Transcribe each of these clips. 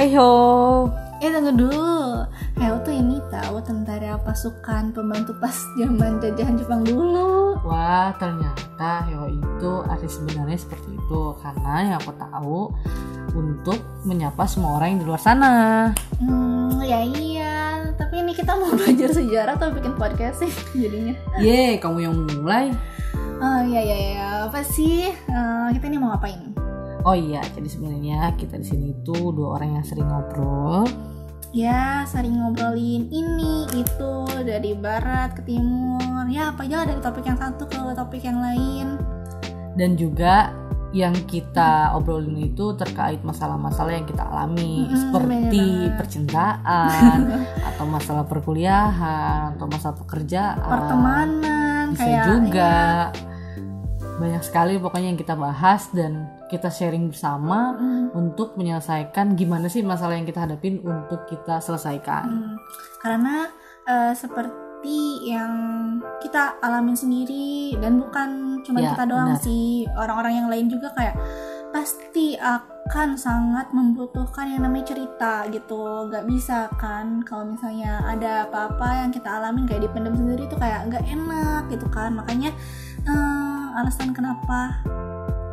Hey ho. Eh tunggu dulu. Heo tuh ini tahu tentara pasukan pembantu pas zaman jajahan Jepang dulu. Wah, ternyata Heo itu arti sebenarnya seperti itu karena yang aku tahu untuk menyapa semua orang yang di luar sana. Hmm, ya iya. Tapi ini kita mau belajar sejarah atau bikin podcast sih jadinya? Ye, kamu yang mulai. Oh iya iya iya. Apa sih? Eh, kita ini mau ngapain? Oh iya, jadi sebenarnya kita di sini itu dua orang yang sering ngobrol. Ya, sering ngobrolin ini itu dari barat ke timur. Ya, apa aja dari topik yang satu ke topik yang lain. dan juga yang kita obrolin itu terkait masalah-masalah yang kita alami Mm-mm, seperti bener percintaan atau masalah perkuliahan atau masalah pekerjaan Pertemanan bisa kayak juga ya, banyak sekali pokoknya yang kita bahas dan kita sharing bersama mm, untuk menyelesaikan gimana sih masalah yang kita hadapin untuk kita selesaikan mm. Karena eh, seperti yang kita alamin sendiri dan bukan cuma Ya, kita doang benar. sih, orang-orang yang lain juga kayak pasti akan sangat membutuhkan yang namanya cerita gitu nggak bisa kan kalau misalnya ada apa-apa yang kita alamin kayak dipendam sendiri itu kayak nggak enak gitu kan makanya eh, alasan kenapa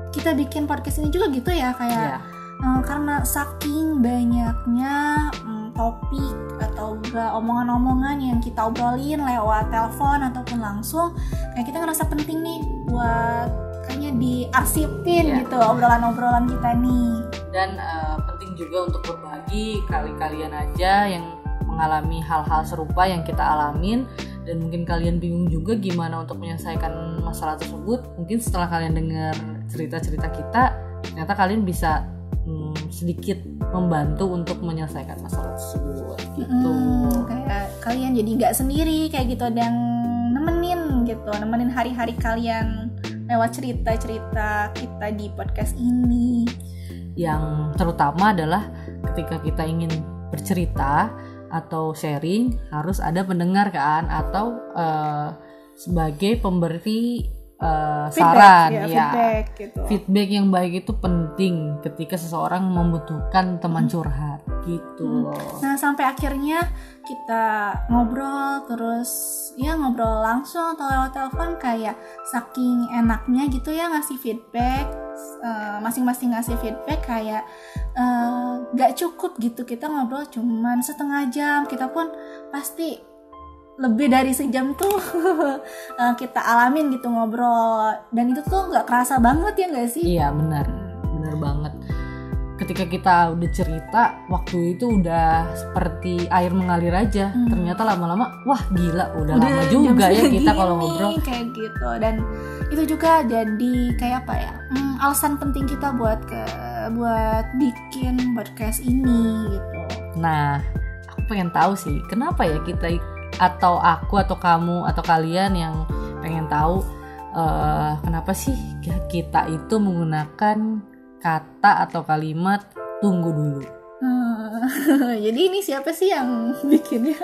kita bikin podcast ini juga gitu ya kayak ya eh, karena saking banyaknya mm, topik atau enggak omongan-omongan yang kita obrolin lewat telepon ataupun langsung kayak kita ngerasa penting nih buat kayaknya diarsipin Iya. gitu obrolan-obrolan kita nih. Dan eh, penting juga untuk berbagi kali kalian aja yang mengalami hal-hal serupa yang kita alamin dan mungkin kalian bingung juga gimana untuk menyelesaikan masalah tersebut. Mungkin setelah kalian dengar cerita-cerita kita ternyata kalian bisa hmm, sedikit membantu untuk menyelesaikan masalah tersebut. Gitu. Hmm, kayak kalian jadi nggak sendiri kayak gitu ada yang nemenin gitu nemenin hari-hari kalian lewat cerita-cerita kita di podcast ini. Yang terutama adalah ketika kita ingin bercerita atau sharing harus ada pendengar kan? Atau eh, sebagai pemberi eh, saran ya, ya. feedback gitu. Feedback yang baik itu penting ketika seseorang membutuhkan teman curhat gitu Hmm. loh. Nah sampai akhirnya kita ngobrol terus ya ngobrol langsung atau lewat telepon kayak saking enaknya gitu ya ngasih feedback eh, masing-masing ngasih feedback kayak eh, nggak cukup gitu. Kita ngobrol cuman setengah jam. Kita pun pasti lebih dari sejam tuh eh, kita alamin gitu ngobrol. Dan itu tuh nggak kerasa banget ya nggak sih? iya benar. Benar banget. Ketika kita udah cerita waktu itu udah seperti air mengalir aja. Hmm. ternyata lama-lama wah gila udah, Udah lama juga ya kita kalau ngobrol. kayak gitu. Dan itu juga jadi kayak apa ya? Hmm, alasan penting kita buat ke buat bikin podcast ini gitu Nah, aku pengen tahu sih, kenapa ya kita atau aku atau kamu atau kalian yang pengen tahu eh, kenapa sih kita itu menggunakan kata atau kalimat tunggu dulu. Hmm, jadi ini siapa sih yang bikinnya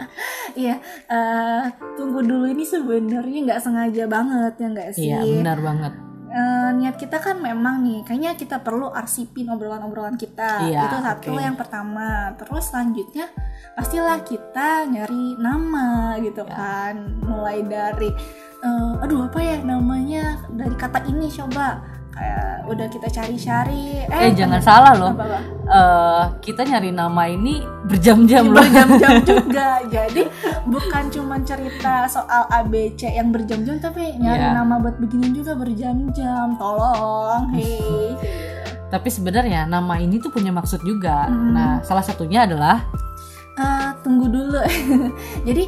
Iya eh, tunggu dulu ini sebenarnya nggak sengaja banget ya nggak sih Iya, benar banget. Eh, niat kita kan memang nih kayaknya kita perlu arsipin obrolan-obrolan kita. Iya, itu satu oke. yang pertama. Terus selanjutnya pastilah kita nyari nama gitu Ya. kan. Mulai dari eh, aduh apa ya namanya? Dari kata ini coba kayak udah kita cari-cari Eh, jangan salah loh. Eh, kita nyari nama ini berjam-jam loh. berjam-jam juga jadi bukan cuma cerita soal ABC yang berjam-jam tapi nyari Iya. nama buat begini juga berjam-jam tolong hei Tapi sebenarnya nama ini tuh punya maksud juga. Hmm. Nah, salah satunya adalah Eh, tunggu dulu jadi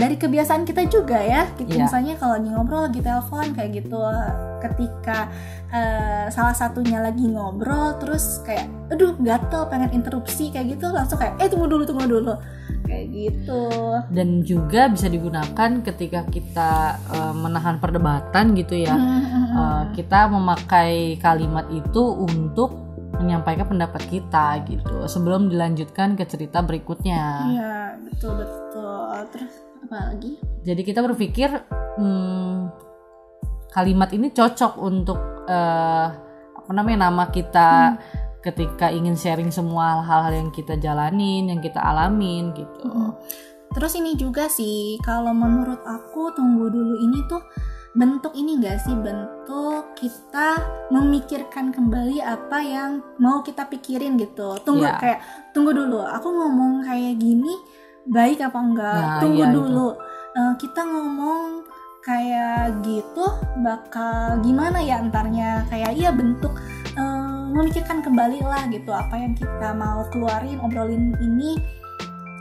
dari kebiasaan kita juga ya. Kita Iya. misalnya kalau lagi ngobrol lagi telepon kayak gitu. Ketika eh, salah satunya lagi ngobrol terus kayak aduh gatel pengen interupsi kayak gitu langsung kayak eh tunggu dulu tunggu dulu. Kayak gitu. Dan juga bisa digunakan ketika kita eh, menahan perdebatan gitu ya. Uh, kita memakai kalimat itu untuk menyampaikan pendapat kita gitu. Sebelum dilanjutkan ke cerita berikutnya. Iya betul betul. Terus apa lagi Jadi kita berpikir hmm, kalimat ini cocok untuk eh, apa namanya nama kita ketika ingin sharing semua hal-hal yang kita jalanin, yang kita alamin gitu. Mm. Terus ini juga sih, kalau menurut aku tunggu dulu ini tuh bentuk ini gak sih bentuk kita memikirkan kembali apa yang mau kita pikirin gitu. Tunggu Iya. kayak tunggu dulu. Aku ngomong kayak gini baik apa enggak? Nah, tunggu iya, dulu. Eh, kita ngomong kayak gitu bakal gimana ya antarnya kayak iya bentuk eh, memikirkan kembali lah gitu apa yang kita mau keluarin obrolin ini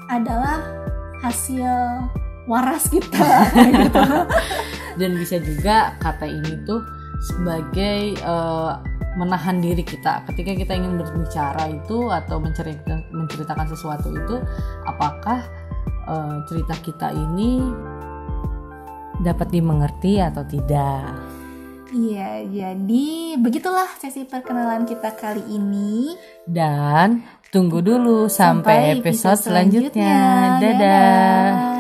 adalah hasil waras kita gitu. Dan bisa juga kata ini tuh sebagai eh, menahan diri kita ketika kita ingin berbicara itu atau menceritakan, menceritakan sesuatu itu apakah eh, cerita kita ini dapat dimengerti atau tidak. Iya, jadi begitulah sesi perkenalan kita kali ini. Dan tunggu dulu sampai, Sampai episode episode selanjutnya. selanjutnya. Dadah. Dadah.